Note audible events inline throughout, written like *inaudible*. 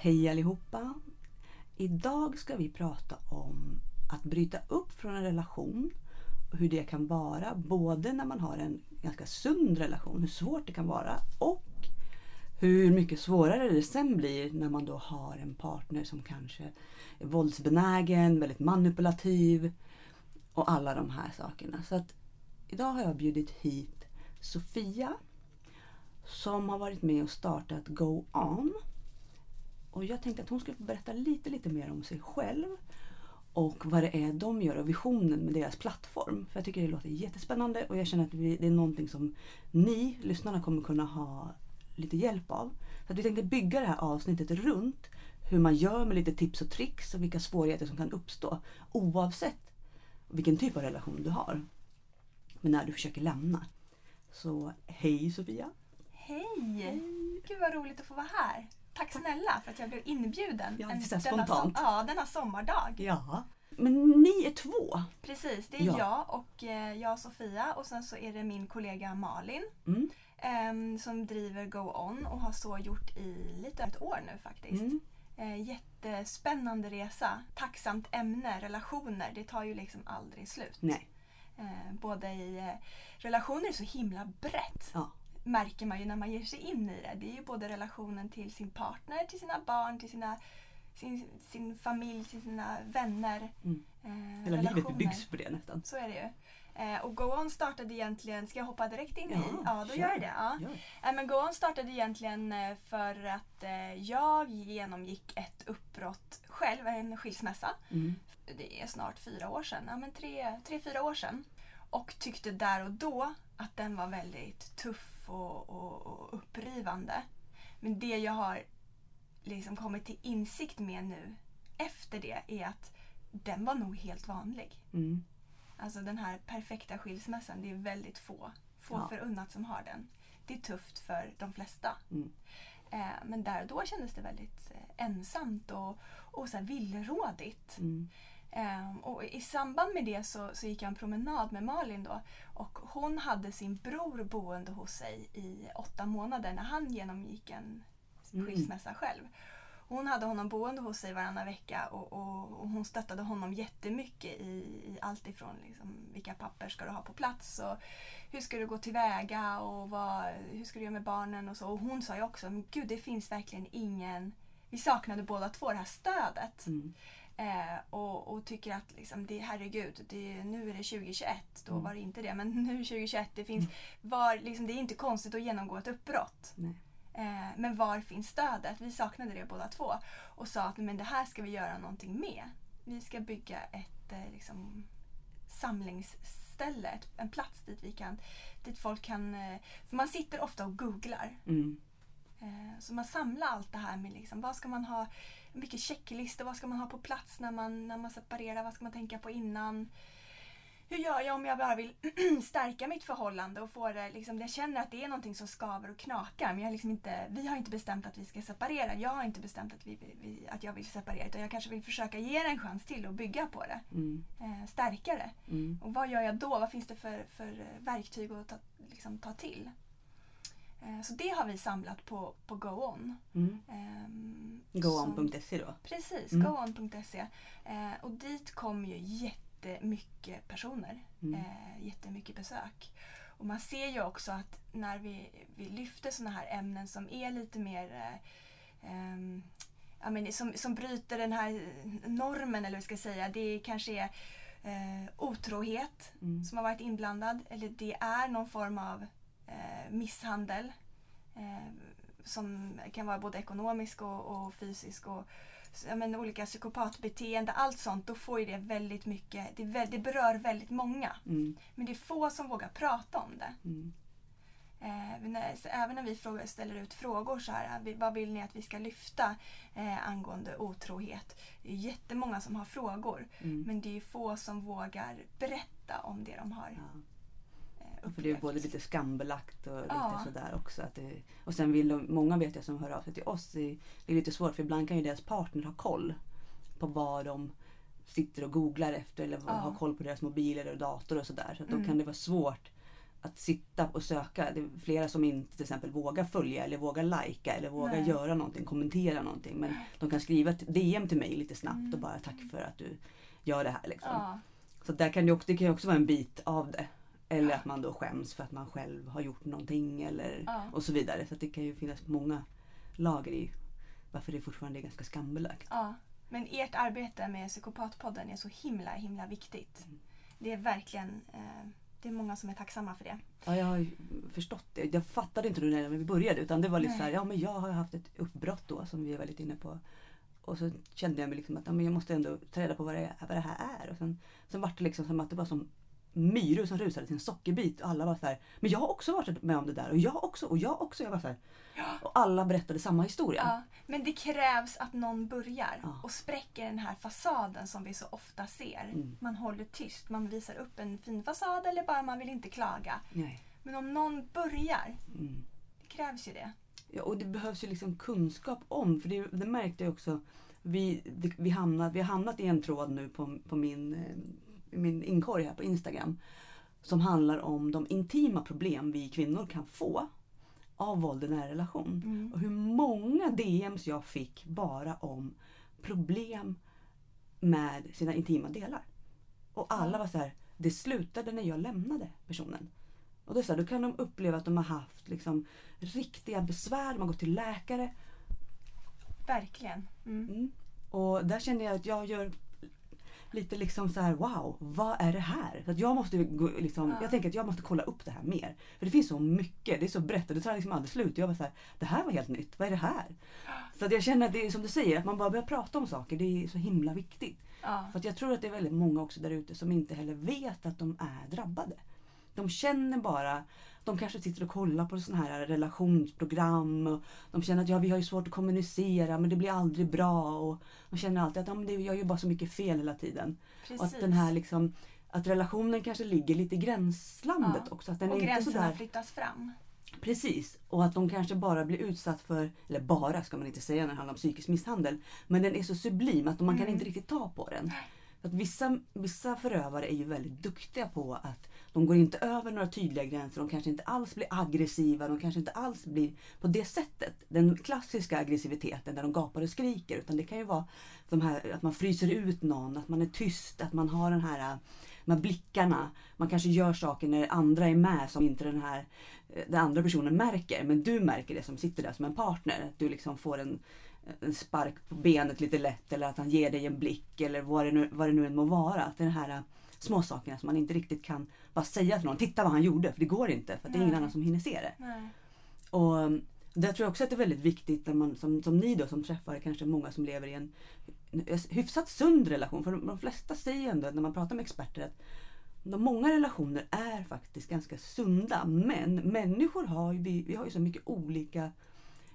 Hej allihopa! Idag ska vi prata om att bryta upp från en relation och hur det kan vara både när man har en ganska sund relation, hur svårt det kan vara och hur mycket svårare det sen blir när man då har en partner som kanske är våldsbenägen, väldigt manipulativ och alla de här sakerna. Så att idag har jag bjudit hit Sofia som har varit med och startat Go On. Och jag tänkte att hon skulle få berätta lite, lite mer om sig själv och vad det är de gör och visionen med deras plattform. För jag tycker det låter jättespännande och jag känner att det är någonting som ni, lyssnarna, kommer kunna ha lite hjälp av. Så att vi tänkte bygga det här avsnittet runt hur man gör med lite tips och tricks och vilka svårigheter som kan uppstå oavsett vilken typ av relation du har. Men när du försöker lämna. Så hej Sofia! Hej! Gud vad roligt att få vara här. Tack snälla för att jag blev inbjuden. Ja, en- denna, spontant. ja, denna sommardag. Ja. Men ni är två. Precis, det är Ja. jag och eh, jag och Sofia och sen så är det min kollega Malin Mm. ehm, som driver Go On och har så gjort i lite över ett år nu faktiskt. Mm. Eh, jättespännande resa. Tacksamt ämne, relationer. Det tar ju liksom aldrig slut. Nej. Eh, både i eh, relationer är så himla brett. Ja. Märker man ju när man ger sig in i det. Det är ju både relationen till sin partner, till sina barn, till sina, sin, sin familj, till sina vänner. Mm. Eh, Hela livet relationer. byggs på det nästan. Så är det ju. Eh, och Go On startade egentligen, ska jag hoppa direkt in i? Ja, då gör jag det. Ja. Ja. Eh, men Go On startade egentligen eh, för att eh, jag genomgick ett uppbrott själv, en skilsmässa. Mm. Det är snart fyra år sedan, ja, men tre, tre, fyra år sedan. Och tyckte där och då att den var väldigt tuff och, och, och upprivande. Men det jag har liksom kommit till insikt med nu efter det är att den var nog helt vanlig. Mm. Alltså den här perfekta skilsmässan, det är väldigt få, få Ja. förunnat som har den. Det är tufft för de flesta. Mm. Eh, men där och då kändes det väldigt eh, ensamt och, och så här villrådigt. Mm. Ehm, och I samband med det så, så gick jag en promenad med Malin då och hon hade sin bror boende hos sig i åtta månader när han genomgick en Mm. skilsmässa själv. Hon hade honom boende hos sig varannan vecka och, och, och hon stöttade honom jättemycket i, i allt ifrån liksom, vilka papper ska du ha på plats och hur ska du gå tillväga och vad, hur ska du göra med barnen och så. Och hon sa ju också, men gud det finns verkligen ingen... Vi saknade båda två det här stödet. Mm. Eh, och, och tycker att liksom, det, herregud, det, nu är det 2021. Då Mm. var det inte det. Men nu är det 2021. Det, finns, var, liksom, det är inte konstigt att genomgå ett uppbrott. Eh, men var finns stödet? Vi saknade det båda två. Och sa att men det här ska vi göra någonting med. Vi ska bygga ett eh, liksom, samlingsställe. En plats dit, vi kan, dit folk kan... Eh, för man sitter ofta och googlar. Mm. Eh, Så man samlar allt det här med liksom, vad ska man ha, mycket checklistor, vad ska man ha på plats när man, när man separerar, vad ska man tänka på innan? Hur gör jag om jag bara vill *clears throat* stärka mitt förhållande och få det, liksom, jag känner att det är någonting som skaver och knakar men jag liksom inte, vi har inte bestämt att vi ska separera. Jag har inte bestämt att, vi, vi, att jag vill separera utan jag kanske vill försöka ge det en chans till och bygga på det. Mm. Eh, stärka det. Mm. Och vad gör jag då? Vad finns det för, för verktyg att ta, liksom, ta till? Eh, Så det har vi samlat på, på Go On. Mm. Ehm, Goon.se då. Precis, Mm. goon.se. Eh, och dit kommer ju jättemycket personer. Mm. Eh, jättemycket besök. Och man ser ju också att när vi, vi lyfter sådana här ämnen som är lite mer eh, ehm, ja, men som, som bryter den här normen eller vad jag ska säga. Det kanske är eh, otrohet Mm. som har varit inblandad eller det är någon form av misshandel eh, som kan vara både ekonomisk och, och fysisk och men, olika psykopatbeteende, allt sånt, då får ju det väldigt mycket, det, väl, det berör väldigt många. Mm. Men det är få som vågar prata om det. Mm. Eh, när, så även när vi frågar, ställer ut frågor så här, vi- vad vill ni att vi ska lyfta eh, angående otrohet? Det är jättemånga som har frågor. Mm. Men det är få som vågar berätta om det de har Ja. För det är både lite skambelagt och lite Ja. sådär också. Att det, och sen vill de, många vet jag som hör av sig till oss, det, är lite svårt för ibland kan ju deras partner ha koll på vad de sitter och googlar efter eller Ja. ha koll på deras mobil eller dator och sådär. Så då Mm. kan det vara svårt att sitta och söka. Det är flera som inte till exempel vågar följa eller vågar lajka eller vågar Nej. göra någonting, kommentera någonting. Men de kan skriva ett DM till mig lite snabbt och bara tack för att du gör det här. Liksom. Ja. Så där kan det, också, det kan ju också vara en bit av det. Eller att man då skäms för att man själv har gjort någonting eller, Ja. och så vidare. Så det kan ju finnas många lager i varför det fortfarande är ganska skambelagt. Ja, men ert arbete med Psykopatpodden är så himla, himla viktigt. Det är verkligen, eh, det är många som är tacksamma för det. Ja, jag har ju förstått det. Jag fattade inte det när vi började utan det var lite Nej. så här, ja men jag har haft ett uppbrott då som vi är väldigt inne på. Och så kände jag mig liksom att ja, men jag måste ändå ta reda på vad det, vad det här är. Och sen, sen var det liksom som att det var som myror som rusade till en sockerbit och alla var så här, men jag har också varit med om det där och jag också och jag också. Jag var så här, och alla berättade samma historia. Ja, men det krävs att någon börjar Ja. och spräcker den här fasaden som vi så ofta ser. Mm. Man håller tyst, man visar upp en fin fasad eller bara man vill inte klaga. Nej. Men om någon börjar, Mm. det krävs ju det. Ja, och det behövs ju liksom kunskap om, för det, det märkte jag också. Vi, det, vi, hamnat, vi har hamnat i en tråd nu på, på min, eh, min inkorg här på Instagram. Som handlar om de intima problem vi kvinnor kan få av våld i nära relation. Mm. Och hur många DMs jag fick bara om problem med sina intima delar. Och alla var så här, det slutade när jag lämnade personen. Och då, är det så här, då kan de uppleva att de har haft liksom, riktiga besvär, de har gått till läkare. Verkligen. Mm. Mm. Och där kände jag att jag gör lite liksom så här: wow, vad är det här? Så att jag måste gå, liksom, Ja. Jag tänker att jag måste kolla upp det här mer. För det finns så mycket, det är så brett och det tar liksom aldrig slut. Och jag var så här, det här var helt nytt, vad är det här? Så att jag känner att det är som du säger, att man bara börjar prata om saker, det är så himla viktigt. Ja. För jag tror att det är väldigt många också där ute som inte heller vet att de är drabbade. De känner bara, de kanske sitter och kollar på sådana här relationsprogram. Och de känner att ja, vi har ju svårt att kommunicera men det blir aldrig bra. Och de känner alltid att ja, men det, jag gör bara så mycket fel hela tiden. Precis. Och att den här liksom, att relationen kanske ligger lite i gränslandet Ja. också. Att den och är inte gränserna sådär, flyttas fram. Precis. Och att de kanske bara blir utsatt för, eller bara ska man inte säga när det handlar om psykisk misshandel. Men den är så sublim att man kan Mm. inte riktigt ta på den. Att vissa, vissa förövare är ju väldigt duktiga på att de går inte över några tydliga gränser. De kanske inte alls blir aggressiva. De kanske inte alls blir på det sättet. Den klassiska aggressiviteten där de gapar och skriker. Utan det kan ju vara de här, att man fryser ut någon, att man är tyst, att man har den här, de här blickarna. Man kanske gör saker när andra är med som inte den här eh, den andra personen märker. Men du märker det som sitter där som en partner. Att du liksom får en, en spark på benet lite lätt eller att han ger dig en blick eller vad det nu, vad det nu än må vara. Att den här eh, små sakerna som man inte riktigt kan bara säga till någon. Titta vad han gjorde, för det går inte. För att det är ingen annan som hinner se det. Nej. Och um, där tror jag också att det är väldigt viktigt när man, som, som ni då som träffar kanske många som lever i en hyfsat sund relation. För de, de flesta säger ändå när man pratar med experter att de många relationer är faktiskt ganska sunda. Men människor har ju, vi, vi har ju så mycket olika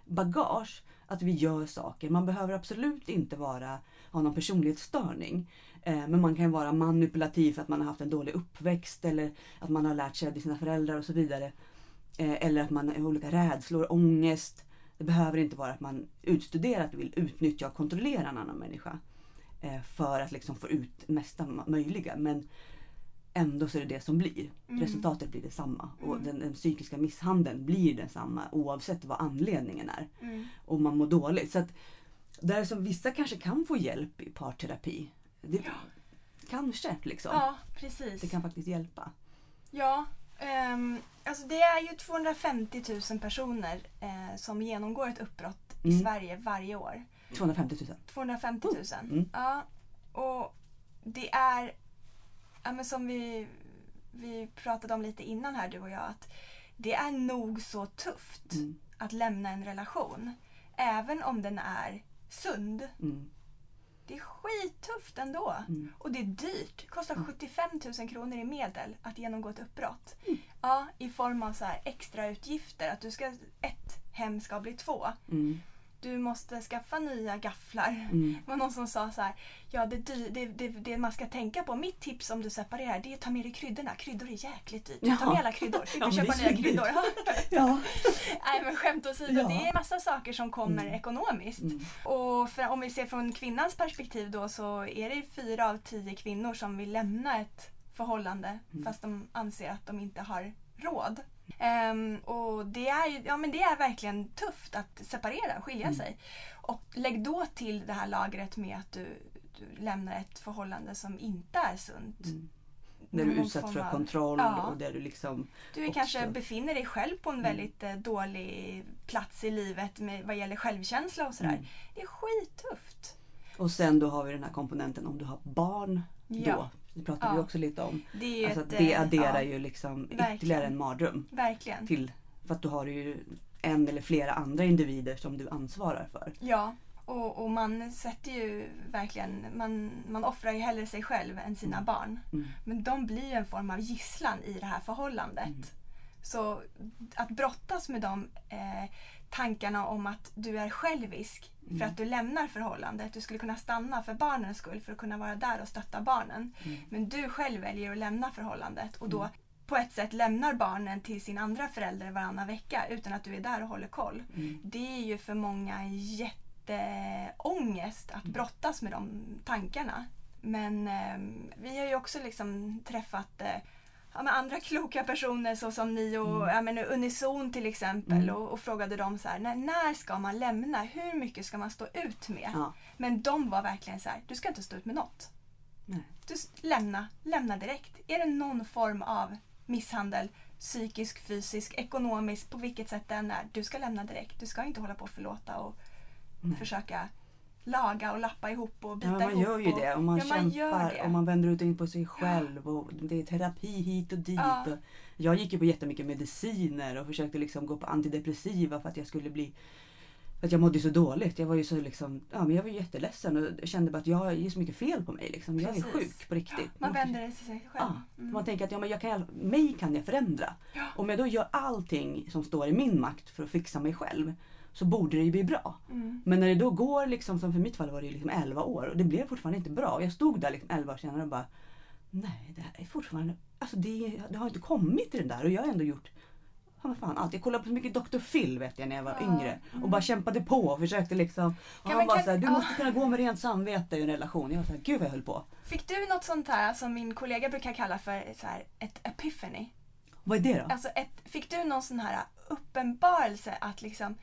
bagage att vi gör saker. Man behöver absolut inte vara, ha någon personlighetsstörning. Eh, men man kan vara manipulativ för att man har haft en dålig uppväxt eller att man har lärt sig av sina föräldrar och så vidare. Eh, eller att man har olika rädslor, ångest. Det behöver inte vara att man utstuderat vill utnyttja och kontrollera en annan människa. Eh, för att liksom få ut mesta möjliga. Men ändå så är det det som blir. Mm. Resultatet blir detsamma. Och Mm. den, den psykiska misshandeln blir densamma oavsett vad anledningen är. Mm. Och man mår dåligt. Så att där som vissa kanske kan få hjälp i parterapi. Det, Kanske liksom. Ja, precis. Det kan faktiskt hjälpa. Ja, ehm, alltså det är ju 250 000 personer eh, som genomgår ett uppbrott i Mm. Sverige varje år. 250 000. 250 000. Mm. Ja, och det är, ja, men som vi, vi pratade om lite innan här du och jag, att det är nog så tufft Mm. att lämna en relation. Även om den är sund. Mm. Det är skittufft ändå. Mm. Och det är dyrt. Det kostar 75 000 kronor i medel att genomgå ett uppbrott. Mm. Ja, i form av så här extra utgifter. Att du ska, ett hem ska bli två. Mm. Du måste skaffa nya gafflar. Mm. Det var någon som sa så här, ja det, det, det, det man ska tänka på, mitt tips om du separerar det är att ta med dig kryddorna. Kryddor är jäkligt dyrt. Ja. Ta med alla kryddor, slipper Ja, men det köpa nya kryddor. *laughs* Ja. Nej men skämt åsido, Ja. det är massa saker som kommer Mm. ekonomiskt. Mm. Och för, om vi ser från kvinnans perspektiv då så är det fyra av tio kvinnor som vill lämna ett förhållande Mm. fast de anser att de inte har råd. Ehm, och det är, ja, men det är verkligen tufft att separera, skilja Mm. sig. Och lägg då till det här lagret med att du, du lämnar ett förhållande som inte är sunt. Mm. Där du är utsatt för kontroll Ja. och där du liksom... Du också. kanske befinner dig själv på en Mm. väldigt eh, dålig plats i livet med, vad gäller självkänsla och sådär. Mm. Det är skittufft. Och sen då har vi den här komponenten om du har barn Ja. Det pratade vi Ja. också lite om. Det Alltså ett, det eh, adderar ja, ju liksom verkligen. ytterligare en mardröm. Verkligen. Till, för att du har ju en eller flera andra individer som du ansvarar för. Ja, och, och man sätter ju verkligen, man, man offrar ju hellre sig själv än sina barn. Mm. Men de blir ju en form av gisslan i det här förhållandet. Mm. Så att brottas med de eh, tankarna om att du är självisk för Mm. att du lämnar förhållandet. Du skulle kunna stanna för barnens skull för att kunna vara där och stötta barnen. Mm. Men du själv väljer att lämna förhållandet och då på ett sätt lämnar barnen till sin andra förälder varannan vecka utan att du är där och håller koll. Mm. Det är ju för många en jätteångest att brottas med de tankarna. Men eh, vi har ju också liksom träffat eh, ja, men andra kloka personer så som ni och ja, men Unison till exempel Mm. och, och frågade dem så här, när, när ska man lämna? Hur mycket ska man stå ut med? Ja. Men de var verkligen så här, du ska inte stå ut med något. Nej. Du, lämna, lämna direkt. Är det någon form av misshandel, psykisk, fysisk, ekonomisk, på vilket sätt den är, du ska lämna direkt. Du ska inte hålla på och förlåta och Nej. försöka laga och lappa ihop och bita Ja, man ihop. gör ju och, det och man ja, man kämpar det. och man vänder ut och in på sig själv och det är terapi hit och dit. Ja. Och jag gick ju på jättemycket mediciner och försökte liksom gå på antidepressiva för att jag skulle bli att jag mådde så dåligt. Jag var ju så liksom, ja men jag var jätteledsen och kände bara att jag har så mycket fel på mig. Liksom. Jag är sjuk på riktigt. Man vänder det till sig själv. Ja, Mm. Man tänker att ja, men jag kan, mig kan jag förändra. Ja. Om jag då gör allting som står i min makt för att fixa mig själv så borde det ju bli bra. Mm. Men när det då går, liksom, som för mitt fall var det ju liksom 11 år och det blev fortfarande inte bra. Jag stod där liksom 11 år senare och bara Nej, det här är fortfarande... Alltså det, det har inte kommit till den där och jag har ändå gjort vad fan, allt. Jag kollade på så mycket Dr. Phil vet jag när jag var Ja, yngre och mm. bara kämpade på och försökte liksom. Och Kan han bara kan- såhär, du måste kunna gå med rent samvete i en relation. Jag var såhär, gud vad jag höll på. Fick du något sånt här som min kollega brukar kalla för så här, ett epiphany? Vad är det då? Alltså ett, fick du någon sån här uppenbarelse att liksom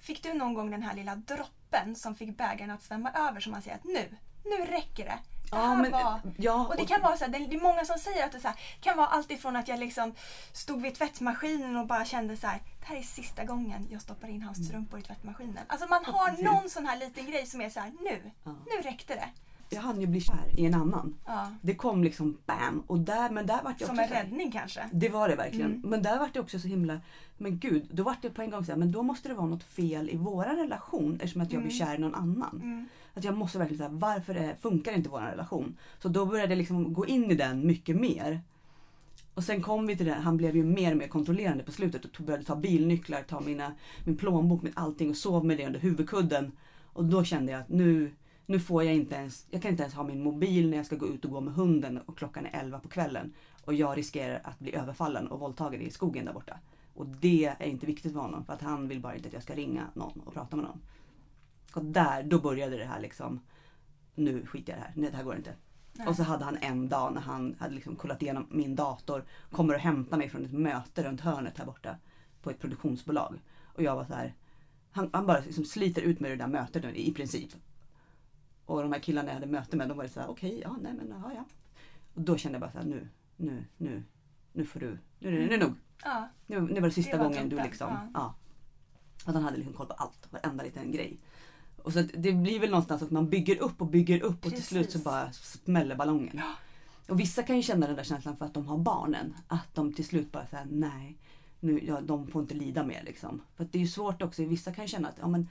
Fick du någon gång den här lilla droppen som fick bägaren att svämma över som man säger att nu, nu räcker det. Det ja, men, var... ja, Och det kan vara så här, det är många som säger att det så här, kan vara allt ifrån att jag liksom stod vid tvättmaskinen och bara kände så här, det här är sista gången jag stoppar in hans strumpor i tvättmaskinen. Alltså man har någon sån här liten grej som är så här, nu, Ja. nu räckte det. Jag hann ju bli kär i en annan. Ja. Det kom liksom bam och där, men där vart jag Som också en här- räddning kanske. Det var det verkligen. Mm. Men där vart det också så himla, men gud, då vart det på en gång så här, men då måste det vara något fel i våran relation eftersom att jag blir Mm. kär i någon annan. Mm. Att jag måste verkligen säga, varför är, funkar inte våran relation? Så då började jag liksom gå in i den mycket mer. Och sen kom vi till det, han blev ju mer och mer kontrollerande på slutet och tog- började ta bilnycklar, ta mina, min plånbok med allting och sov med det under huvudkudden. Och då kände jag att nu, nu får jag inte ens, jag kan inte ens ha min mobil när jag ska gå ut och gå med hunden och klockan är 11 på kvällen. Och jag riskerar att bli överfallen och våldtagen i skogen där borta. Och det är inte viktigt för honom för att han vill bara inte att jag ska ringa någon och prata med någon. Och där, då började det här liksom. Nu skiter jag i det här, nej det här går inte. Nej. Och så hade han en dag när han hade liksom kollat igenom min dator, kommer och hämtar mig från ett möte runt hörnet här borta. På ett produktionsbolag. Och jag var så här. Han, han bara liksom sliter ut med det där mötet nu, i princip. Och de här killarna jag hade möte med, de var så här, okej, ja, nej men ja, ja. Och då kände jag bara så här, nu, nu, nu, nu får du, nu, är det- nu är det nog. Ja. Nu, nu var det sista Det var gången du liksom... ja. Ja. Att han hade liksom koll på allt, varenda liten grej. Och så det blir väl någonstans att man bygger upp och bygger upp och till slut så bara smäller ballongen. Ja. Och vissa kan ju känna den där känslan för att de har barnen. Att de till slut bara säger nej, nu, ja, de får inte lida mer liksom. För att det är ju svårt också, vissa kan ju känna att ja, men,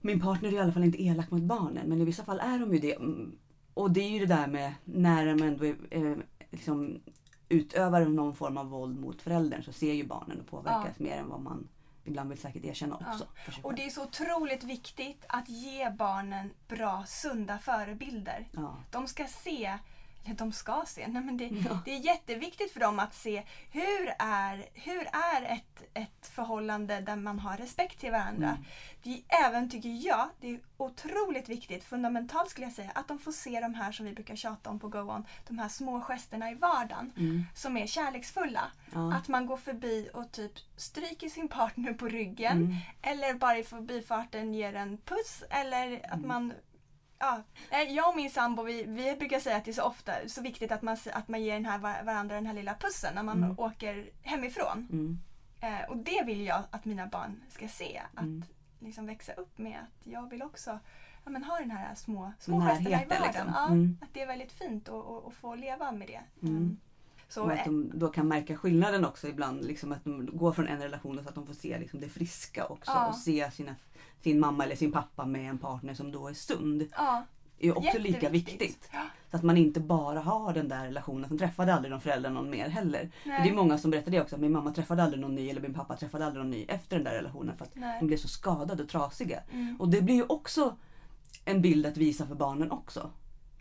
min partner är i alla fall inte elak mot barnen. Men i vissa fall är de ju det. Mm. Och det är ju det där med när de ändå är, eh, liksom, utövar någon form av våld mot föräldern så ser ju barnen och påverkas mer än vad man ibland vill säkert erkänna också. sig Och det är så otroligt viktigt att ge barnen bra, sunda förebilder. ja. De ska se eller de ska se. Nej, men det, *laughs* Ja. det är jätteviktigt för dem att se hur är, hur är ett, ett förhållande där man har respekt till varandra. Mm. Det är även, tycker jag, det är otroligt viktigt, fundamentalt skulle jag säga, att de får se de här som vi brukar tjata om på Go On, de här små gesterna i vardagen Mm. som är kärleksfulla. Ja. Att man går förbi och typ stryker sin partner på ryggen Mm. eller bara i förbifarten ger en puss eller att Mm. man Ja, Nej, jag och min sambo vi, vi brukar säga att det är så ofta så viktigt att man, att man ger den här, var- varandra den här lilla pussen när man Mm. åker hemifrån. Mm. Eh, och det vill jag att mina barn ska se. Att Mm. liksom växa upp med att jag vill också ja, men ha den här små, små gesterna i vardagen. liksom. Ja, Mm. Att det är väldigt fint att, få leva med det. Mm. Mm. Så, och att eh, de då kan märka skillnaden också ibland. Liksom att de går från en relation så att de får se liksom det friska också. Ja. Och se sina, sin mamma eller sin pappa med en partner som då är sund. ja, är ju också lika viktigt. Ja, Så att man inte bara har den där relationen. Sen träffade aldrig de föräldrar någon mer heller. För det är många som berättar det också. Min mamma träffade aldrig någon ny eller min pappa träffade aldrig någon ny efter den där relationen. För att Nej. de blev så skadade och trasiga. Mm. Och det blir ju också en bild att visa för barnen också.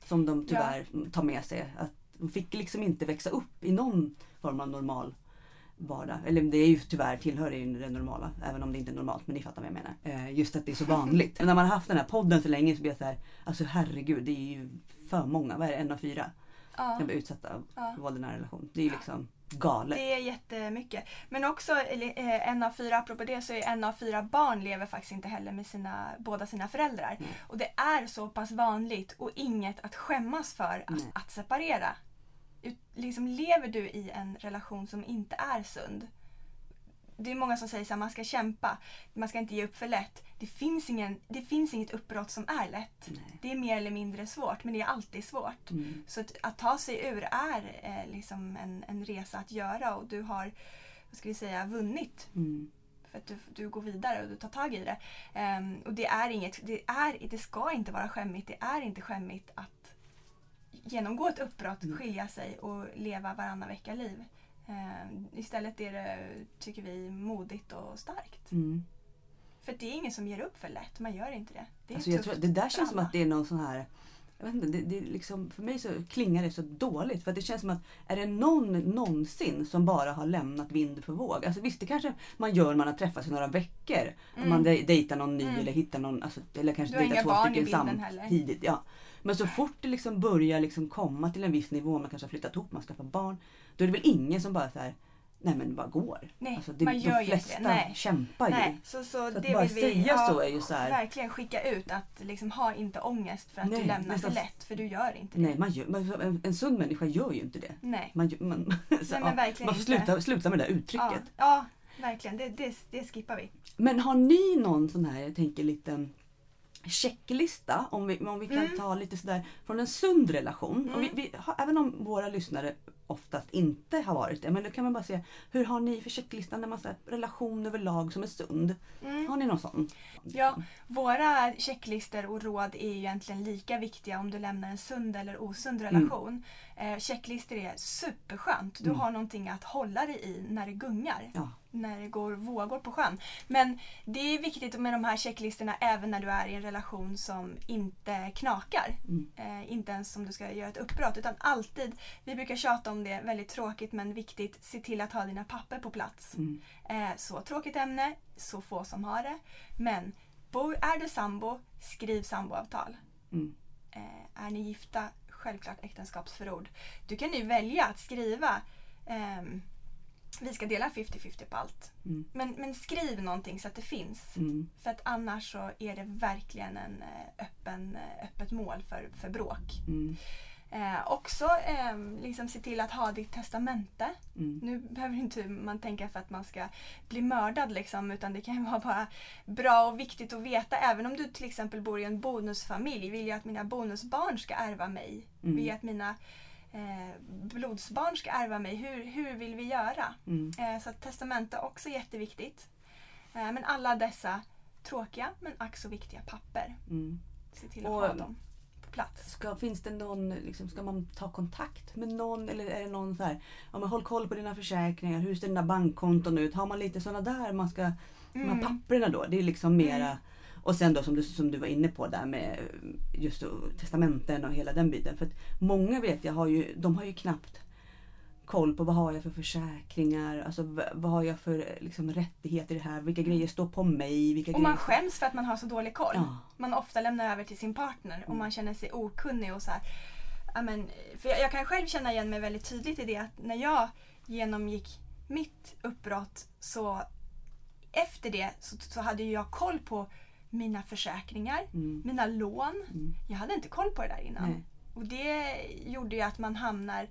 Som de tyvärr tar med sig. Att de fick liksom inte växa upp i någon form av normal vardag. Eller det är ju tyvärr tillhör ju det normala. Även om det inte är normalt. Men ni fattar vad jag menar. Eh, just att det är så vanligt. Men när man har haft den här podden så länge så blir jag så här. Alltså herregud det är ju för många. Vad är det? En av fyra ja. kan bli utsatta av Ja. våld i nära relation. Det är ju liksom galet. Det är jättemycket. Men också eh, en av fyra, apropå det, så är en av fyra barn lever faktiskt inte heller med sina, båda sina föräldrar. Nej. Och det är så pass vanligt och inget att skämmas för att, att separera. Liksom, lever du i en relation som inte är sund. Det är många som säger att man ska kämpa, man ska inte ge upp för lätt. Det finns, ingen, det finns inget uppbrott som är lätt. Nej. Det är mer eller mindre svårt, men det är alltid svårt. Mm. Så att, att ta sig ur är eh, liksom en, en resa att göra och du har vad ska vi säga, vunnit Mm. för att du, du går vidare och du tar tag i det. Ehm, och det är inget, det, är, det ska inte vara skämmigt. Det är inte skämmigt att genomgå ett uppbrott, Mm. skilja sig och leva varannan vecka-liv. Ehm, istället är det, tycker vi, modigt och starkt. Mm. För det är ingen som ger upp för lätt. Man gör inte det. Det är Alltså jag tror, det där känns som att det är någon sån här jag vet inte, det, det liksom, för mig så klingar det så dåligt. För det känns som att är det någon någonsin som bara har lämnat vind för våg. Alltså visst det kanske man gör när man har träffats i några veckor. Om Mm. man dej- dejtar någon ny Mm. eller hittar någon, alltså, eller kanske dejtar två stycken bilden samtidigt. Ja. Men så fort det liksom börjar liksom komma till en viss nivå, man kanske har flyttat ihop, man skaffar barn. Då är det väl ingen som bara så här, nej men bara går. Nej, alltså, det, man gör de ju flesta det. Nej. kämpar ju. Nej, så, så, Så att det bara säga ja, så är ju så här- verkligen skicka ut att liksom, ha inte ångest för att Nej, du lämnar för lätt, för du gör inte Nej, det. man gör, man, en, en sund människa gör ju inte det. Nej. Man, man, *laughs* så, men ja, verkligen man får sluta, sluta med det där Ja, uttrycket. ja, verkligen. Det, det, det skippar vi. Men har ni någon sån här, jag tänker liten checklista om vi, om vi kan Mm. ta lite sådär från en sund relation. Mm. Vi, vi har, även om våra lyssnare oftast inte har varit det. Men då kan man bara se hur har ni för checklista när man säger relation överlag som är sund? Mm. Har ni någon sån? Ja, våra checklistor och råd är egentligen lika viktiga om du lämnar en sund eller osund relation. Eh, checklistor är superskönt. Du Mm. har någonting att hålla dig i när det gungar. Ja. När det går vågor på sjön. Men det är viktigt med de här checklistorna även när du är i en relation som inte knakar. Mm. Eh, inte ens om du ska göra ett uppbrott. Utan alltid, vi brukar tjata om det, väldigt tråkigt men viktigt, se till att ha dina papper på plats. Mm. Eh, så tråkigt ämne, så få som har det. Men bor, är du sambo, skriv samboavtal. Mm. Eh, är ni gifta, självklart äktenskapsförord. Du kan ju välja att skriva ehm, vi ska dela 50-50 på allt. Mm. Men, men skriv någonting så att det finns. Mm. För att annars så är det verkligen en eh, öppen, eh, öppet mål för, för bråk. Mm. Eh, också eh, liksom se till att ha ditt testamente. Mm. Nu behöver inte man tänka för att man ska bli mördad liksom, utan det kan ju *laughs* vara bara bra och viktigt att veta. Även om du till exempel bor i en bonusfamilj. Vill jag att mina bonusbarn ska ärva mig? Mm. Vill jag att mina eh, blodsbarn ska ärva mig? Hur, hur vill vi göra? Mm. Eh, så att testamente är också jätteviktigt. Eh, men alla dessa tråkiga men ack så viktiga papper. Mm. Se till att Och- ha dem plats. Ska, finns det någon, liksom, ska man ta kontakt med någon eller är det någon så här, ja, men håll koll på dina försäkringar, hur ser dina bankkonton ut? Har man lite sådana där man ska, de här Mm. papperna då, det är liksom mera, Och sen då som du, som du var inne på där med just testamenten och hela den biten. För att många vet jag har ju, de har ju knappt koll på vad har jag för försäkringar, alltså vad har jag för liksom, rättigheter i det här, vilka grejer står på mig. Vilka Och man grejer... skäms för att man har så dålig koll. Ja. Man ofta lämnar över till sin partner och man känner sig okunnig och så här. Ja, men, för jag, jag kan själv känna igen mig väldigt tydligt i det att när jag genomgick mitt uppbrott så efter det så, så hade jag koll på mina försäkringar, Mm. mina lån. Mm. Jag hade inte koll på det där innan. Nej. Och det gjorde ju att man hamnar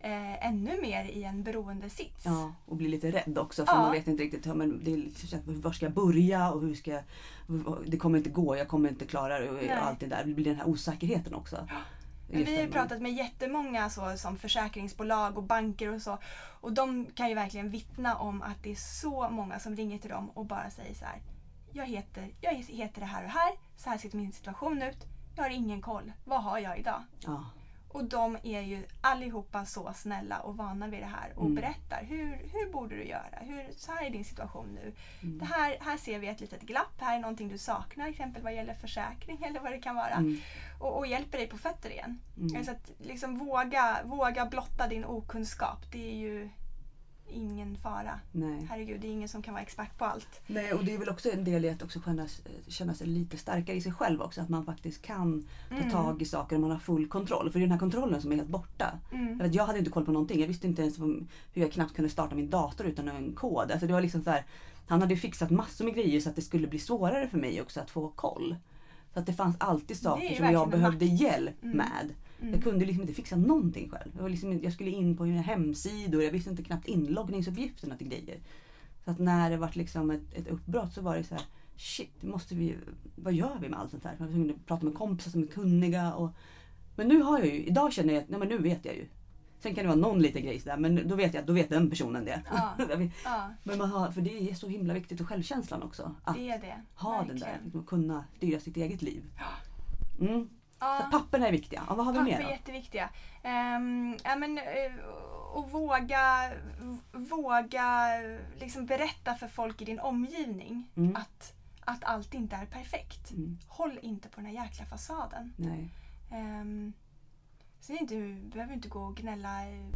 eh, ännu mer i en beroendesits. Ja, och bli lite rädd också för Ja. man vet inte riktigt ja, men det är, var ska jag börja och hur ska jag, det kommer inte gå, jag kommer inte klara det och Nej. allt det där. Det blir den här osäkerheten också. Men vi har ju pratat med jättemånga så, som försäkringsbolag och banker och så. Och de kan ju verkligen vittna om att det är så många som ringer till dem och bara säger så här. Jag heter, jag heter det här och här. Så här ser min situation ut. Jag har ingen koll. Vad har jag idag? Ja, Och de är ju allihopa så snälla och vana vid det här och Mm. berättar hur, hur borde du göra? Hur, så här är din situation nu. Mm. Det här, här ser vi ett litet glapp. Här är någonting du saknar, till exempel vad gäller försäkring eller vad det kan vara. Mm. Och, och hjälper dig på fötter igen. Mm. Så att liksom våga, våga blotta din okunskap. Det är ju ingen fara. nej. Herregud, det är ingen som kan vara expert på allt. nej. Och det är väl också en del i att också känna, känna sig lite starkare i sig själv också. Att man faktiskt kan ta Mm. tag i saker och man har full kontroll. För det är den här kontrollen som är helt borta. Mm. Att jag hade inte koll på någonting. Jag visste inte ens hur jag knappt kunde starta min dator utan en kod. Alltså det var liksom så här, han hade fixat massor med grejer så att det skulle bli svårare för mig också att få koll. Så att det fanns alltid saker som jag behövde makt. hjälp Mm. med. Mm. Jag kunde liksom inte fixa någonting själv. Jag, liksom, jag skulle in på mina hemsidor, jag visste inte knappt inloggningsuppgifterna till grejer. Så att när det var liksom ett, ett uppbrott så var det så här, shit, måste vi, vad gör vi med allt sånt här? Jag att prata med kompisar som är kunniga. Och, men nu har jag ju, idag känner jag att nej, men nu vet jag ju. Sen kan det vara någon liten grej sådär, men då vet jag då vet den personen det. Ja. *laughs* Ja, men man har, för det är så himla viktigt och självkänslan också. Att det det. ha den där, Verkligen. liksom, kunna styra sitt eget liv. Mm. Ja. papperna är viktiga. Ja, vad har vi Papper mer är då? jätteviktiga. Um, ja, men, eh, och våga, våga liksom berätta för folk i din omgivning Mm. att, att allt inte är perfekt. Mm. Håll inte på den här jäkla fasaden. Nej. Um, är inte, du behöver inte gå och gnälla eh,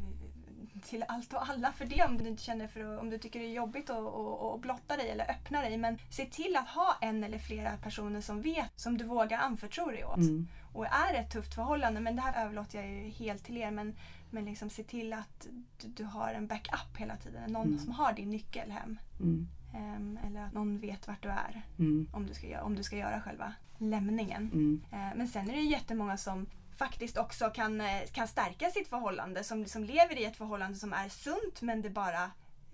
till allt och alla för det om du inte känner för att, om du tycker det är jobbigt att, blotta dig eller öppna dig. Men se till att ha en eller flera personer som vet, som du vågar anförtro dig åt. Mm. Och är det ett tufft förhållande, men det här överlåter jag ju helt till er, men, men liksom se till att du, du har en backup hela tiden. Någon Mm. som har din nyckel hem. Mm. Ehm, eller att någon vet vart du är Mm. om du ska, om du ska göra själva lämningen. Mm. Eh, Men sen är det jättemånga som faktiskt också kan, eh, kan stärka sitt förhållande. Som, som lever i ett förhållande som är sunt men det bara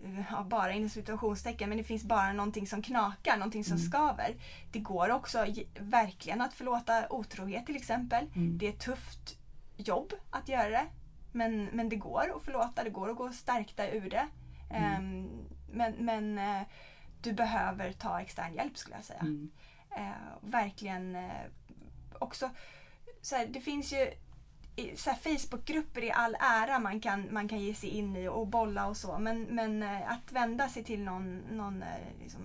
eh, Ja, bara inom situationstecken, men det finns bara någonting som knakar, någonting som Mm. skaver. Det går också ge- verkligen att förlåta otrohet till exempel. Mm. Det är ett tufft jobb att göra det. Men, men det går att förlåta, det går att gå stärkta ur det. Mm. Ehm, men men eh, du behöver ta extern hjälp skulle jag säga eh, verkligen eh, också så här, det finns ju så här, Facebookgrupper i all ära man kan, man kan ge sig in i och bolla och så men, men eh, att vända sig till någon, någon eh, liksom,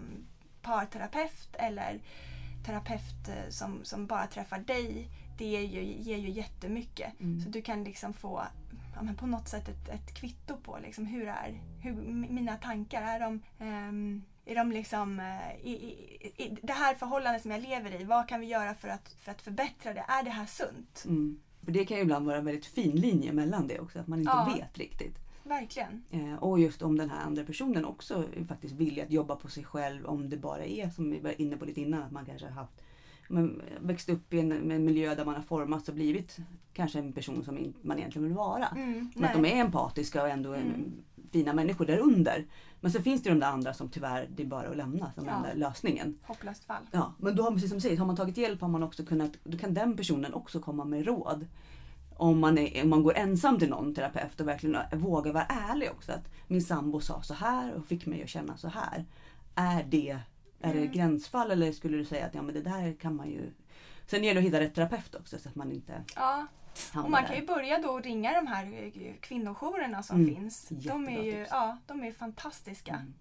parterapeut eller terapeut eh, som, som bara träffar dig det är ju, ger ju jättemycket. Mm. Så du kan liksom få ja, på något sätt ett, ett kvitto på liksom, hur är hur, mina tankar. Är de, ehm, är de liksom, eh, i, i, i det här förhållandet som jag lever i, vad kan vi göra för att, för att förbättra det? Är det här sunt? Mm. För det kan ju ibland vara en väldigt fin linje mellan det också, att man inte Ja. vet riktigt. Verkligen. Eh, och just om den här andra personen också är faktiskt villig att jobba på sig själv om det bara är som vi var inne på lite innan att man kanske har haft men växt upp i en, en miljö där man har formats och blivit kanske en person som man egentligen vill vara. Mm, Men att de är empatiska och ändå Mm. Fina människor där under. Men så finns det de där andra som tyvärr, det är bara att lämna som Ja. enda lösningen. Hopplöst fall. Ja, men då har, precis som du säger, har man tagit hjälp har man också kunnat, då kan den personen också komma med råd. Om man, är, om man går ensam till någon terapeut och verkligen vågar vara ärlig också. Att min sambo sa så här och fick mig att känna så här. Är det, är det Mm. gränsfall eller skulle du säga att ja, men det där kan man ju... Sen gäller det att hitta rätt terapeut också så att man inte Ja, och man kan ju börja då ringa de här eh, kvinnojourerna som Mm, finns. De är ju ja, de är fantastiska. Mm.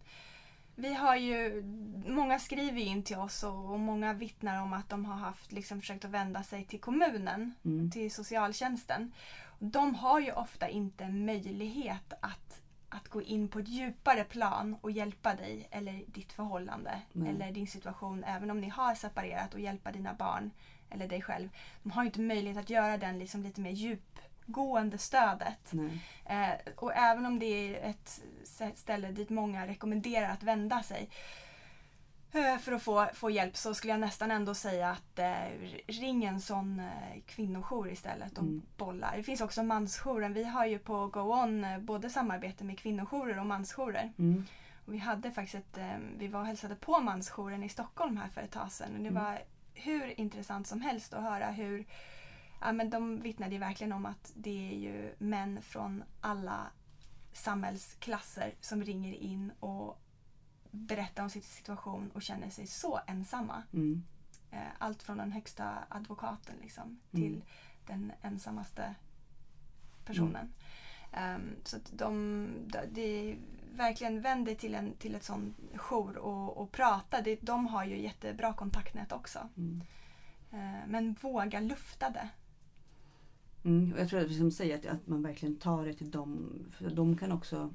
Vi har ju, många skriver in till oss och, och många vittnar om att de har haft, liksom, försökt att vända sig till kommunen, Mm. till socialtjänsten. De har ju ofta inte möjlighet att, att gå in på ett djupare plan och hjälpa dig eller ditt förhållande eller din situation även om ni har separerat och hjälpa dina barn eller dig själv. De har ju inte möjlighet att göra den liksom lite mer djupgående stödet. Eh, och även om det är ett ställe dit många rekommenderar att vända sig eh, för att få, få hjälp så skulle jag nästan ändå säga att eh, ring en sån eh, kvinnojour istället och Mm. bolla. Det finns också mansjouren. Vi har ju på Go On eh, både samarbete med kvinnojourer och mansjourer. Mm. Vi hade faktiskt ett, eh, vi var och hälsade på mansjouren i Stockholm här för ett tag sedan. Och det Mm. var hur intressant som helst att höra hur Ja, men de vittnade ju verkligen om att det är ju män från alla samhällsklasser som ringer in och berättar om sin situation och känner sig så ensamma. Mm. Eh, Allt från den högsta advokaten liksom, till Mm. den ensammaste personen. Ehm, så att de, de, är verkligen vänd dig till, en, till ett sån jour och, och prata. Det, de har ju jättebra kontaktnät också. Mm. Eh, men våga lufta det. Mm. och Jag tror att vi som säger att, att man verkligen tar det till dem. För de kan också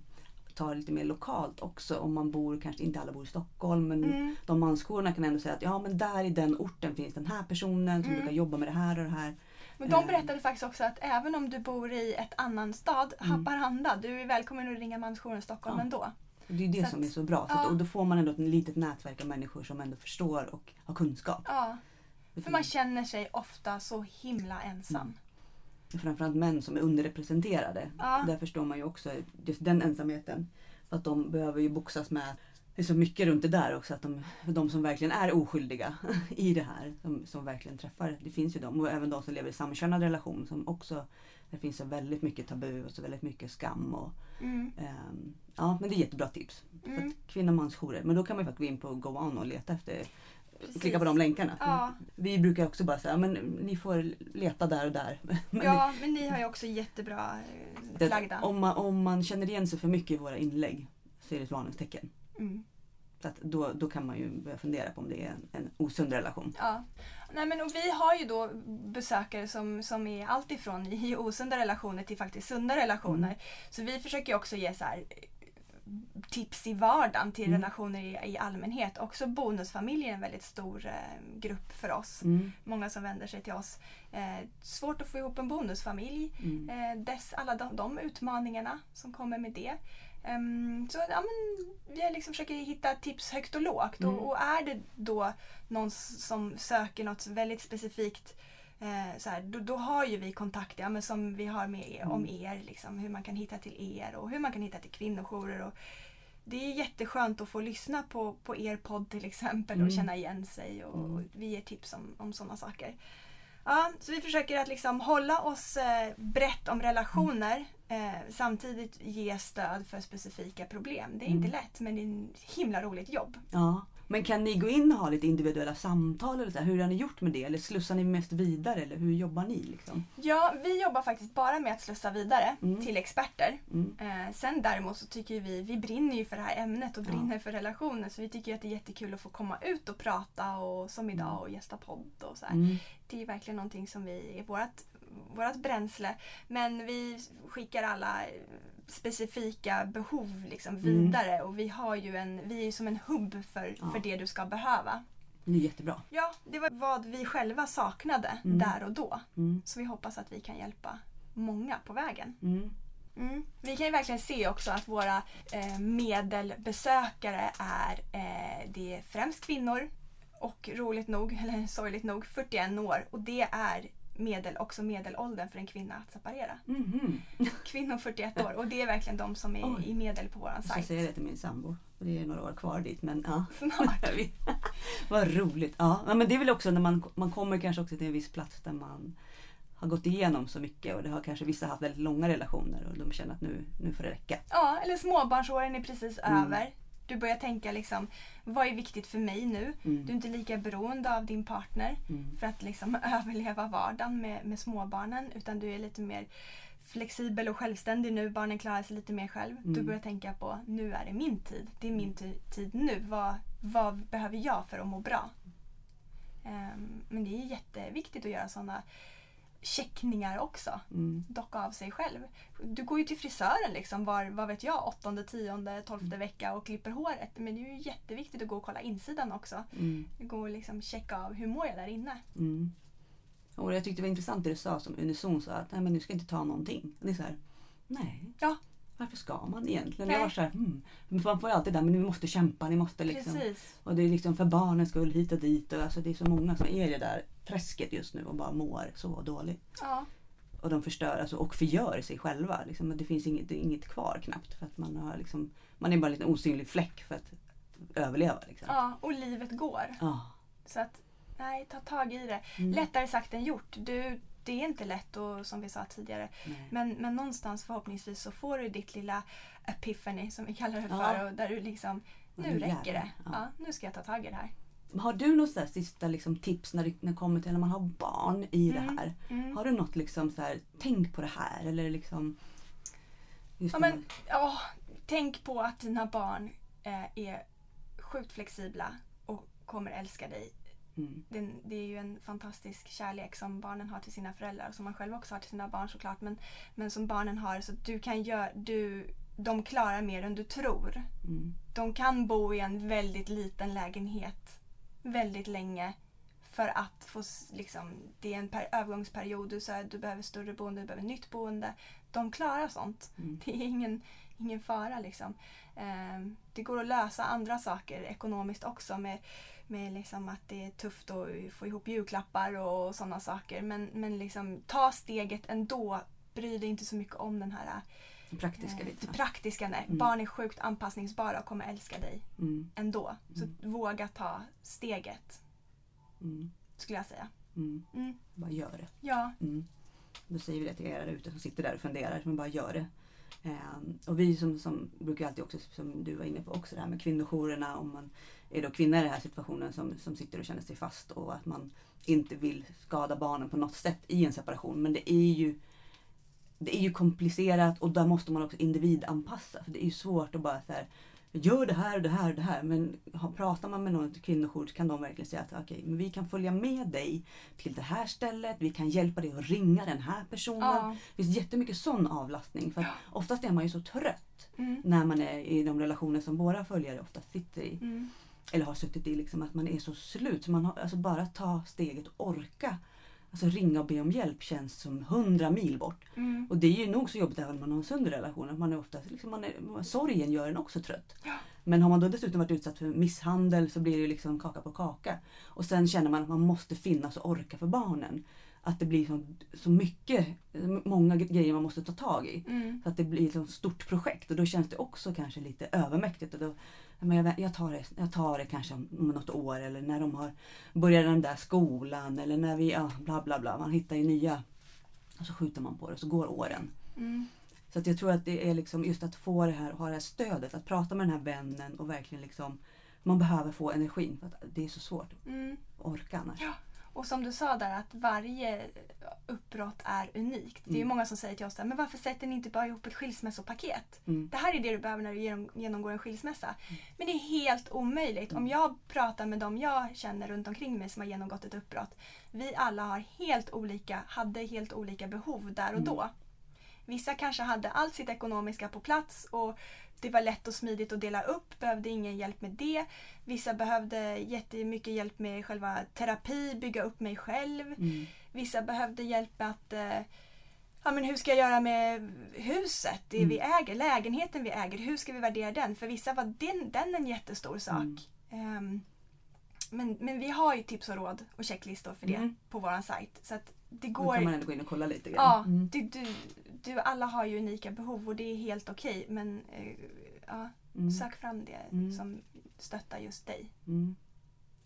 ta det lite mer lokalt också. Om man bor, kanske inte alla bor i Stockholm, men Mm. de mansjourerna kan ändå säga att ja men där i den orten finns den här personen som Mm. brukar jobba med det här och det här. Men de berättade faktiskt också att även om du bor i ett annan stad, Mm. Haparanda, du är välkommen att ringa mansjouren Stockholm Ja. ändå. Det är det Så som att- är så bra. Ja. att, och då får man ändå ett litet nätverk av människor som ändå förstår och har kunskap. Ja, för man känner sig ofta så himla ensam. Mm. Framförallt män som är underrepresenterade. Ja. Där förstår man ju också just den ensamheten. För att de behöver ju boxas med. Det är så mycket runt det där också. Att de, de som verkligen är oskyldiga *laughs* i det här. Som, som verkligen träffar. Det finns ju de. Och även de som lever i samkönad relation. Som också, det finns så väldigt mycket tabu och så väldigt mycket skam. Och, Mm. ehm, ja men det är jättebra tips. För Mm. att kvinna och mansjourer. Men då kan man ju faktiskt gå in på Go On och leta efter. Precis. Klicka på de länkarna. Ja. Vi brukar också bara säga men ni får leta där och där. *laughs* Men ja, men ni har ju också jättebra eh, det, om, man, om man känner igen sig för mycket i våra inlägg så är det ett varningstecken. Mm. Så att då, då kan man ju börja fundera på om det är en, en osund relation. Ja. Nej, men och vi har ju då besökare som, som är alltifrån i *laughs* osunda relationer till faktiskt sunda relationer. Mm. Så vi försöker också ge så här, tips i vardagen till Mm. relationer i, i allmänhet. Också bonusfamiljer är en väldigt stor eh, grupp för oss. Mm. Många som vänder sig till oss. Eh, svårt att få ihop en bonusfamilj. Mm. Eh, dess, alla de, de utmaningarna som kommer med det. Ehm, så ja, men, vi liksom försöker hitta tips högt och lågt. Mm. Och, och är det då någon som söker något väldigt specifikt eh, så här, då, då har ju vi kontakt ja, men som vi har med er, om Mm. er. Liksom, hur man kan hitta till er och hur man kan hitta till kvinnojourer. Och, det är jätteskönt att få lyssna på, på er podd till exempel och Mm. känna igen sig. Och, Mm. och vi ger tips om, om sådana saker. Ja, så vi försöker att liksom hålla oss eh, brett om relationer eh, samtidigt ge stöd för specifika problem. Det är inte Mm. lätt men det är en himla roligt jobb. Ja. Men kan ni gå in och ha lite individuella samtal? Eller så här? Hur har ni gjort med det? Eller slussar ni mest vidare? Eller hur jobbar ni? Liksom? Ja, vi jobbar faktiskt bara med att slussa vidare Mm. till experter. Mm. Eh, sen däremot så tycker vi, vi brinner ju för det här ämnet och Ja. brinner för relationer så vi tycker att det är jättekul att få komma ut och prata och som idag Mm. och gästa podd och så. Mm. Det är verkligen någonting som vi är vårt, vårt bränsle. Men vi skickar alla specifika behov liksom Mm. vidare och vi har ju en, vi är som en hubb för, Ja. för det du ska behöva. Det är jättebra. Ja, det var vad vi själva saknade Mm. där och då. Mm. Så vi hoppas att vi kan hjälpa många på vägen. Mm. Mm. Vi kan ju verkligen se också att våra eh, medelbesökare är, eh, det är främst kvinnor och roligt nog, eller sorgligt nog, 41 år. Och det är medel, också medelåldern för en kvinna att separera. Mhm. *laughs* Kvinnor 41 år och det är verkligen de som är Oj. i medel på våran Jag ska sajt. säga det till min sambo. Det är några år kvar dit men ja. *laughs* Snart. *laughs* Vad roligt. Ja, ja, men det är väl också när man, man kommer kanske också till en viss plats där man har gått igenom så mycket och det har kanske vissa haft väldigt långa relationer och de känner att nu, nu får det räcka. Ja, eller småbarnsåren är precis Mm. över. Du börjar tänka liksom, vad är viktigt för mig nu? Mm. Du är inte lika beroende av din partner Mm. för att liksom *laughs* överleva vardagen med, med småbarnen utan du är lite mer flexibel och självständig nu, barnen klarar sig lite mer själv. Mm. Då börjar tänka på, nu är det min tid. Det är min ty- tid nu. Vad, vad behöver jag för att må bra? Ehm, men det är jätteviktigt att göra sådana checkningar också. Mm. Docka av sig själv. Du går ju till frisören liksom var, vad vet jag, åttonde, tionde, tolfte vecka och klipper håret. Men det är ju jätteviktigt att gå och kolla insidan också. Mm. Gå och liksom checka av hur mår jag där inne. Mm. Och jag tyckte det var intressant det du sa som Unison sa att nej, men du ska inte ta någonting. Och det är så här, nej. Ja. Varför ska man egentligen? Nej. Jag var så här. Men Man får ju alltid där, men ni måste kämpa, ni måste liksom. Precis. Och det är liksom för barnens skull hit och dit. Och alltså det är så många som är det där träsket just nu och bara mår så dåligt. Ja. Och de förstör alltså, och förgör sig själva. Liksom. Det finns inget, det inget kvar knappt. För att man, har liksom, man är bara en liten osynlig fläck för att överleva. Liksom. ja, och livet går. Ja. Så att, nej, ta tag i det. Mm. Lättare sagt än gjort. Du, det är inte lätt och som vi sa tidigare. Nej. Men, men någonstans förhoppningsvis så får du ditt lilla epiphany som vi kallar det Ja. för. Och där du liksom, Ja, nu räcker det. Ja. Ja, nu ska jag ta tag i det här. Har du något så här sista liksom, tips när det, när det kommer till när man har barn i Mm. det här? Mm. Har du något liksom så här, tänk på det här eller liksom... Ja, det men, ja, tänk på att dina barn eh, är sjukt flexibla och kommer älska dig. mm, Den, det är ju en fantastisk kärlek som barnen har till sina föräldrar och som man själv också har till sina barn såklart. Men, men som barnen har så du kan göra, du, de klarar mer än du tror. mm, De kan bo i en väldigt liten lägenhet väldigt länge för att få liksom, det är en per, övergångsperiod. Du, så här, du behöver större boende, du behöver nytt boende. De klarar sånt. mm, *laughs* Det är ingen, ingen fara liksom. Ehm, det går att lösa andra saker ekonomiskt också med, med liksom att det är tufft att få ihop julklappar och sådana saker. Men, men liksom, ta steget ändå. Bry dig inte så mycket om den här det praktiska eh, lite. det praktiska. Nej. Mm. Barn är sjukt anpassningsbara och kommer älska dig Mm, ändå. Så Mm. våga ta steget, mm, skulle jag säga. mm. Bara gör det. Ja. Då säger vi det till er där ute som sitter där och funderar, men bara gör det. Ehm, och vi som, som brukar alltid också, som du var inne på, också det här med kvinnojourerna. Om man är då kvinna i den här situationen som, som sitter och känner sig fast och att man inte vill skada barnen på något sätt i en separation. Men det är ju det är ju komplicerat och där måste man också individanpassa. För det är ju svårt att bara så här, gör det här och det här och det här. Men pratar man med någon kvinnojour kan de verkligen säga att okej, men vi kan följa med dig till det här stället. Vi kan hjälpa dig att ringa den här personen. ja. Det finns jättemycket sån avlastning. För att oftast är man ju så trött Mm. när man är i de relationer som våra följare oftast sitter i. Mm. Eller har suttit i. Liksom, att man är så slut. Så man har, alltså bara ta steget och orka. Alltså ringa och be om hjälp känns som hundra mil bort. Mm. Och det är ju nog så jobbigt även om man har en sund relation. Att man är oftast, liksom, man är, sorgen gör en också trött. Ja. Men har man då dessutom varit utsatt för misshandel så blir det ju liksom kaka på kaka. Och sen känner man att man måste finnas och orka för barnen. Att det blir så, så mycket, många grejer man måste ta tag i. Mm. Så att det blir ett stort projekt och då känns det också kanske lite övermäktigt. Och då, men jag, jag, tar det, jag tar det kanske om, om något år eller när de har börjat den där skolan eller när vi, ja, bla bla bla. Man hittar ju nya. Och så skjuter man på det och så går åren. Mm. Så att jag tror att det är liksom just att få det här, ha det här stödet, att prata med den här vännen och verkligen liksom man behöver få energin för det är så svårt att Mm. orka annars. Ja. Och som du sa där att varje uppbrott är unikt. Det är Mm. många som säger till oss men varför sätter ni inte bara ihop ett skilsmässopaket? Mm. Det här är det du behöver när du genom- genomgår en skilsmässa. Men det är helt omöjligt. Om jag pratar med dem jag känner runt omkring mig som har genomgått ett uppbrott. Vi alla har helt olika, hade helt olika behov där och då. Vissa kanske hade allt sitt ekonomiska på plats och det var lätt och smidigt att dela upp, behövde ingen hjälp med det. Vissa behövde jättemycket hjälp med själva terapi, bygga upp mig själv. Mm. Vissa behövde hjälp med att eh, Ja, men hur ska jag göra med huset, det Mm. vi äger, lägenheten vi äger, hur ska vi värdera den? För vissa var den, den en jättestor sak. Mm. Ehm, men, men vi har ju tips och råd och checklistor för det Mm. på vår sajt. Så att det Då går... kan man ändå gå in och kolla lite grann. Ja, Mm. du, du, du, alla har ju unika behov och det är helt okej. men eh, ja, Mm. sök fram det Mm. som stöttar just dig.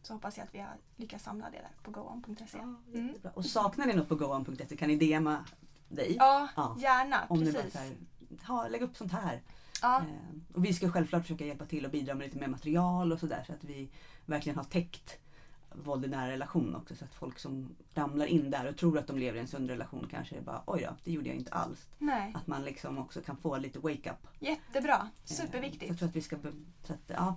Så hoppas jag att vi har lyckats samla det där på goon.se. Ja, Mm. Och saknar ni något på goan.se kan ni DMa dig. Ja, Ja. gärna. Om ni bara precis. så här, ha, lägg upp sånt här. Ja, Eh, och vi ska självklart försöka hjälpa till och bidra med lite mer material och sådär så att vi verkligen har täckt våld i nära relation också. Så att folk som ramlar in där och tror att de lever i en sund relation kanske är bara oj då, det gjorde jag inte alls. Nej. Att man liksom också kan få lite wake-up. Jättebra. Eh, Superviktigt. Jag tror att vi ska... Så att, ja,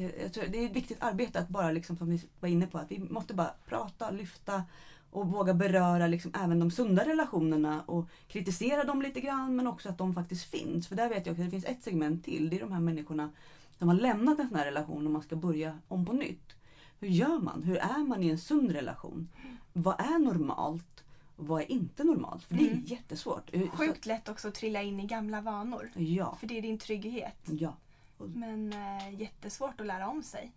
det- tror, det är ett viktigt arbete att bara, liksom, som vi var inne på, att vi måste bara prata, lyfta och våga beröra liksom, även de sunda relationerna och kritisera dem lite grann men också att de faktiskt finns. För där vet jag också att det finns ett segment till. Det är de här människorna som har lämnat en sån här relation och man ska börja om på nytt. Hur gör man? Hur är man i en sund relation? Vad är normalt? Vad är inte normalt? För det är Mm. jättesvårt. Så- Sjukt lätt också att trilla in i gamla vanor. Ja. För det är din trygghet. ja. Men eh, jättesvårt att lära om sig.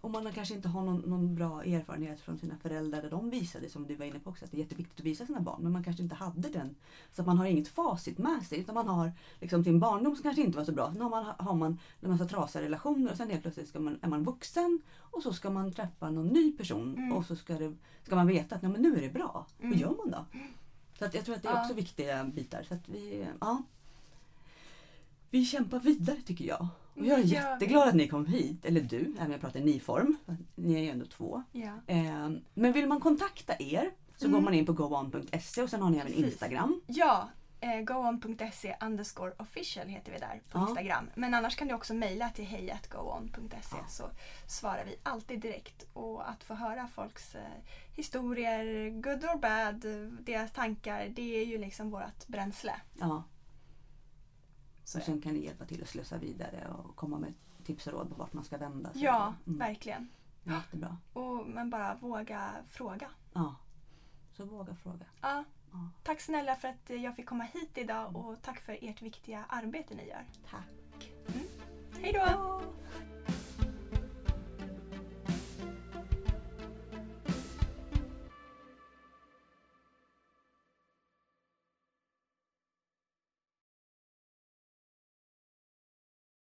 Och man kanske inte har någon, någon bra erfarenhet från sina föräldrar där de visade, som du var inne på också, att det är jätteviktigt att visa sina barn. Men man kanske inte hade den. Så att man har inget facit med sig. Utan man har liksom sin barndom som kanske inte var så bra. Sen har man, har man en massa trasiga relationer och sen helt plötsligt ska man, är man vuxen och så ska man träffa någon ny person Mm. och så ska, det, ska man veta att nej, men nu är det bra. Mm. Hur gör man då? Så att jag tror att det är Ja. också viktiga bitar. Så att vi, ja, vi kämpar vidare tycker jag. Och jag är vi. jätteglad att ni kom hit. Eller du, även om jag pratar i ni-form. Ni är ju ändå två. Ja. Eh, men vill man kontakta er så Mm. går man in på goon.se och sen har ni även Precis. Instagram. Ja, eh, goon.se underscore official heter vi där på Ja. Instagram. Men annars kan du också mejla till hejatgoon.se Ja. så svarar vi alltid direkt. Och att få höra folks eh, historier, good or bad, eh, deras tankar, det är ju liksom vårt bränsle. Ja. Så. Och sen kan ni hjälpa till att slussa vidare och komma med tips och råd på vart man ska vända sig. Ja, mm. verkligen. Jättebra. Och, men bara våga fråga. Ja, så våga fråga. Ja. Tack snälla för att jag fick komma hit idag och tack för ert viktiga arbete ni gör. Tack. Mm. Hej då!